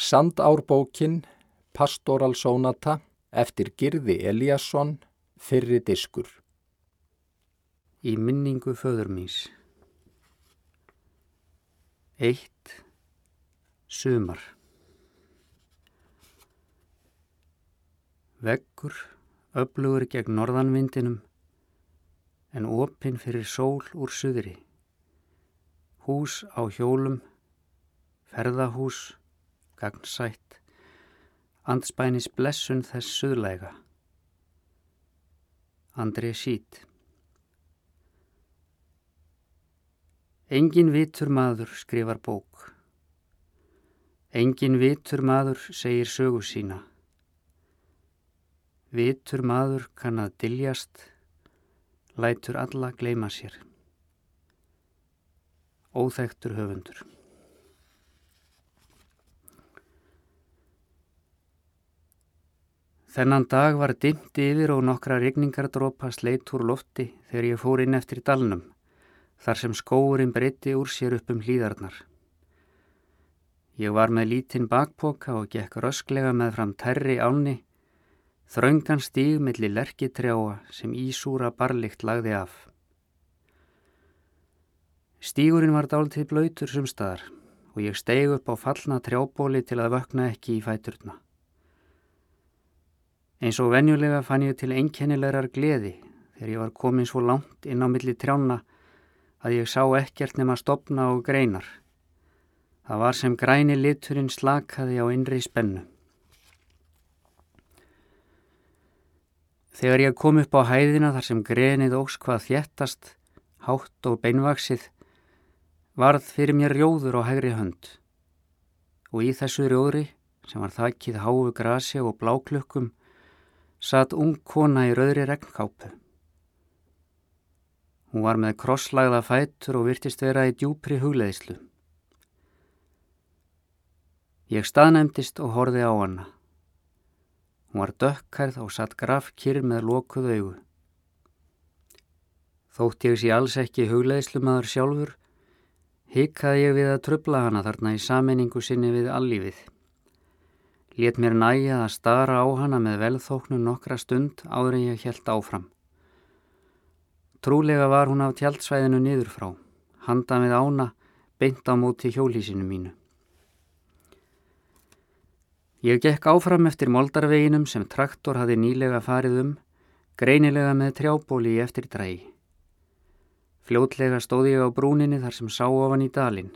Sandárbókin, Pastoral Sónata, eftir Girði Eliasson, fyrri diskur. Í minningu föður míns. Eitt, sumar. Veggur, öflugur gegn norðanvindinum, en opinn fyrir sól úr suðri. Hús á hjólum, ferðahús, gagnsætt, andspænis blessun þess suðlæga. Andri Sít Engin vitur maður skrifar bók. Engin vitur maður segir sögu sína. Vitur maður kann að diljast, lætur alla gleima sér. Óþektur höfundur. Þennan dag var dimmt yfir og nokkra regningardrópa sleitt úr lofti þegar ég fór inn eftir dalnum, þar sem skóurinn breyti úr sér upp um hlýðarnar. Ég var með lítinn bakpoka og gekk rösklega með fram terri áni, þraungan stíg millir lerkitrjáa sem ísúra barlikt lagði af. Stígurinn var dáltið blöytur sumstaðar og ég steig upp á fallna trjábóli til að vökna ekki í fæturna. Eins og venjulega fann ég til einkennilegar gleði þegar ég var komin svo langt inn á milli trjána að ég sá ekkert nema stopna og greinar. Það var sem græni liturinn slakaði á innri spennu. Þegar ég kom upp á hæðina þar sem grenið ógs hvað þjættast, hátt og beinvaksið, varð fyrir mér rjóður á hægri hönd. Og í þessu rjóðri, sem var þakkið háu grasi og bláklukkum, satt ung kona í rauðri regnkápu. Hún var með krosslagða fætur og virtist vera í djúpri hugleðislu. Ég staðnæmtist og horfi á hana. Hún var dökkarð og satt grafkýr með lokuð augu. Þótt ég sé alls ekki hugleðislu maður sjálfur, hikaði ég við að trubla hana þarna í saminningu sinni við allífið. Létt mér næja að stara á hana með velþóknun nokkra stund áður en ég helt áfram. Trúlega var hún af tjaldsvæðinu niður frá, handa með ána, beint á móti hjólísinu mínu. Ég gekk áfram eftir moldarveginum sem traktor hafi nýlega farið um, greinilega með trjábóli í eftir drægi. Fljótlega stóði ég á brúninni þar sem sá ofan í dalin.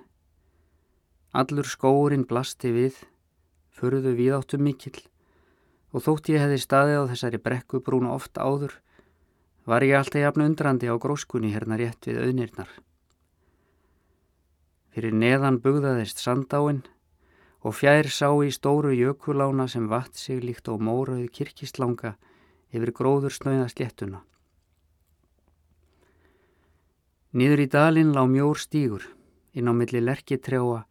Allur skóurinn blasti við, förðu viðáttu mikill og þótt ég hefði staðið á þessari brekkubrúnu oft áður var ég alltaf jafn undrandi á gróskunni hérna rétt við auðnirnar. Fyrir neðan bugðaðist sandáinn og fjær sá í stóru jökulána sem vatt sig líkt og mórauði kirkislanga yfir gróður snöða sléttuna. Nýður í dalinn lá mjór stígur inn á milli lerkitrjáa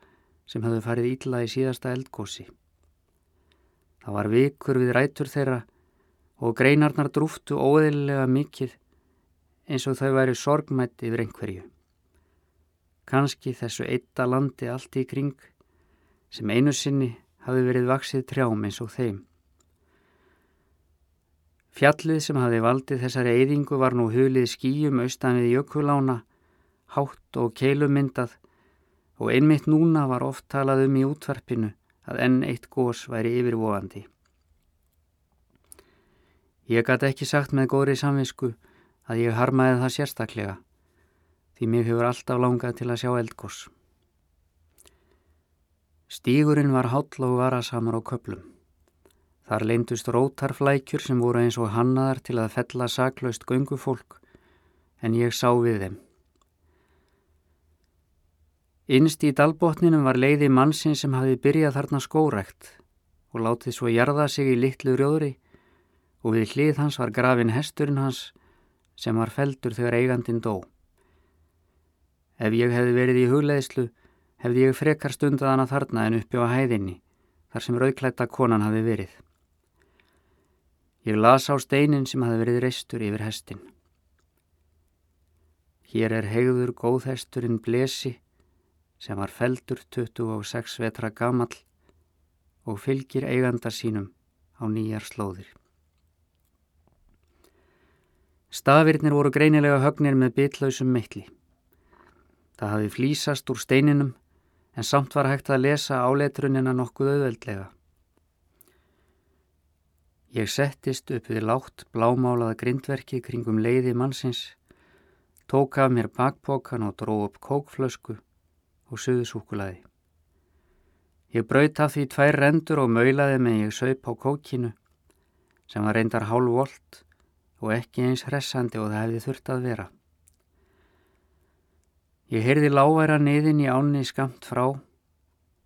sem hafðu farið ítla í síðasta eldgósi. Það var vikur við rætur þeirra og greinarnar drúftu óðilega mikið eins og þau væri sorgmætt yfir einhverju. Kanski þessu eitta landi allt í kring sem einu sinni hafi verið vaksið trjám eins og þeim. Fjallið sem hafi valdið þessari eyðingu var nú hulið skýjum austan við jökulána, hátt og keilumyndað og einmitt núna var oft talað um í útvarpinu að enn eitt gós væri yfirvofandi. Ég gæti ekki sagt með góðri samvinsku að ég harmaði það sérstaklega því mér hefur alltaf langað til að sjá eldgós. Stígurinn var háll og varasamur á köplum. Þar leindust rótarflækjur sem voru eins og hannaðar til að fella saklaust göngufólk en ég sá við þeim. Innst í dalbótninum var leiði mannsinn sem hafi byrjað þarna skórækt og látið svo jarða sig í litlu rjóðri og við hlið hans var grafin hesturinn hans sem var feldur þegar eigandin dó. Ef ég hefði verið í hugleðislu hefði ég frekar stundað hana þarna en uppi á hæðinni þar sem rauðklætta konan hafi verið. Ég las á steinin sem hafi verið reistur yfir hestin. Hér er hegður góðhesturinn Blesi sem var feldur 26 vetra gamall og fylgir eigandar sínum á nýjar slóðir. Stafirnir voru greinilega högnir með bitlausum mikli. Það hafi flýsast úr steininum en samt var hægt að lesa áleitrunina nokkuð auðveldlega. Ég settist upp við látt blámálaða grindverkið kringum leiði mannsins, tók af mér bakpokan og dró upp kókflösku og suðusúkulaði. Ég braut af því tvær rendur og maulaði með ég saup á kókinu sem var reyndar hálf volt og ekki eins hressandi og það hefði þurft að vera. Ég heyrði láværa niðin í ánni skamt frá,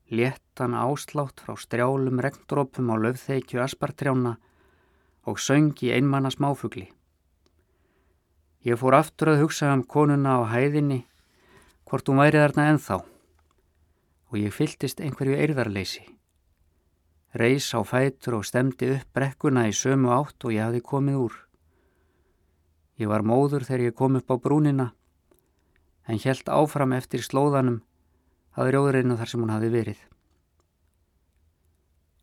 léttan áslátt frá strjálum regndrópum á löfþeikju aspartrjána og söng í einmanna smáfugli. Ég fór aftur að hugsa um konuna á hæðinni, hvort hún væri þarna enþá og ég fylltist einhverju eirðarleysi. Reys á fætur og stemdi upp brekkuna í sömu átt og ég hafi komið úr. Ég var móður þegar ég kom upp á brúnina en helt áfram eftir slóðanum að rjóðurinu þar sem hún hafi verið.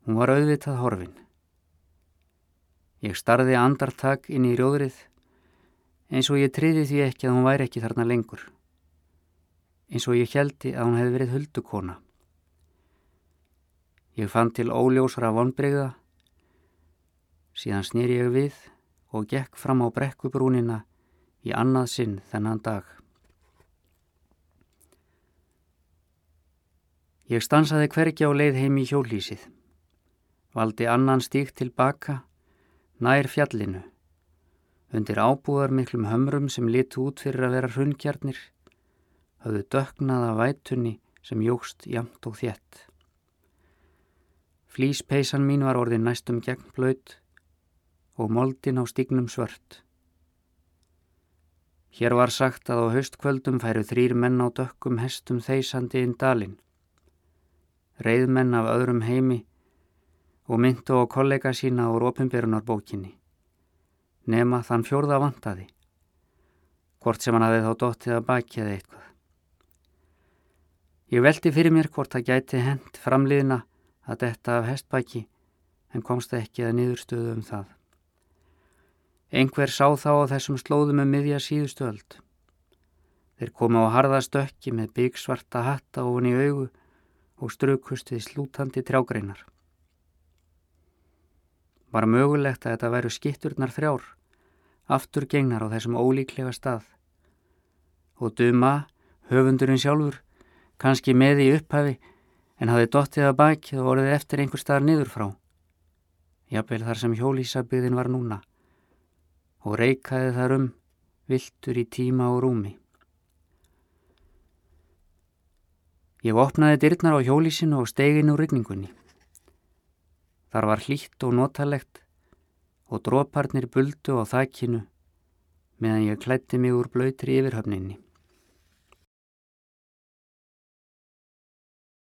Hún var auðvitað horfin. Ég starði andartak inn í rjóðrið eins og ég triði því ekki að hún væri ekki þarna lengur. Eins og ég heldi að hún hefði verið huldukona. Ég fann til óljósra vonbreyða, síðan snýr ég við og gekk fram á brekkubrúnina í annað sinn þennan dag. Ég stansaði hvergi á leið heim í hjólísið. Valdi annan stík tilbaka, nær fjallinu. Undir ábúðar miklum hömrum sem litu út fyrir að vera hrunnkjarnir, hafðu döknaða vætunni sem jógst jamt og þjett. Flíspeisan mín var orðin næstum gegn blöyt og moldin á stignum svört. Hér var sagt að á haustkvöldum færu þrýr menn á dökkum hestum þeysandi inn dalin. Reyðmenn af öðrum heimi og myndu á kollega sína úr ofinbyrjunarbókinni. Nema þann fjórða vantaði, hvort sem hann hafi þá dóttið að baki eða eitthvað. Ég veldi fyrir mér hvort það gæti hend framliðna að detta af hestbæki en komst ekki að niðurstöðu um það. Engver sá þá á þessum slóðum með miðja síðustöld. Þeir komu á harðastökki með byggsvarta hatta ofan í augu og strukust við slútandi trjágreinar. Var mögulegt að þetta væru skitturnar þrjár, aftur gengnar á þessum ólíklega stað. Og duma, höfundurinn sjálfur, kannski með í upphafi, en hafi dottið að baki og orðið eftir einhver staðar niður frá. Jafnvel þar sem hjólísabyðin var núna og reikaði þar um viltur í tíma og rúmi. Ég opnaði dyrnar á hjólísinu og stegin úr rigningunni. Þar var hlýtt og notalegt og dróparnir buldu á þakkinu meðan ég klætti mig úr blöytri yfirhöfninni.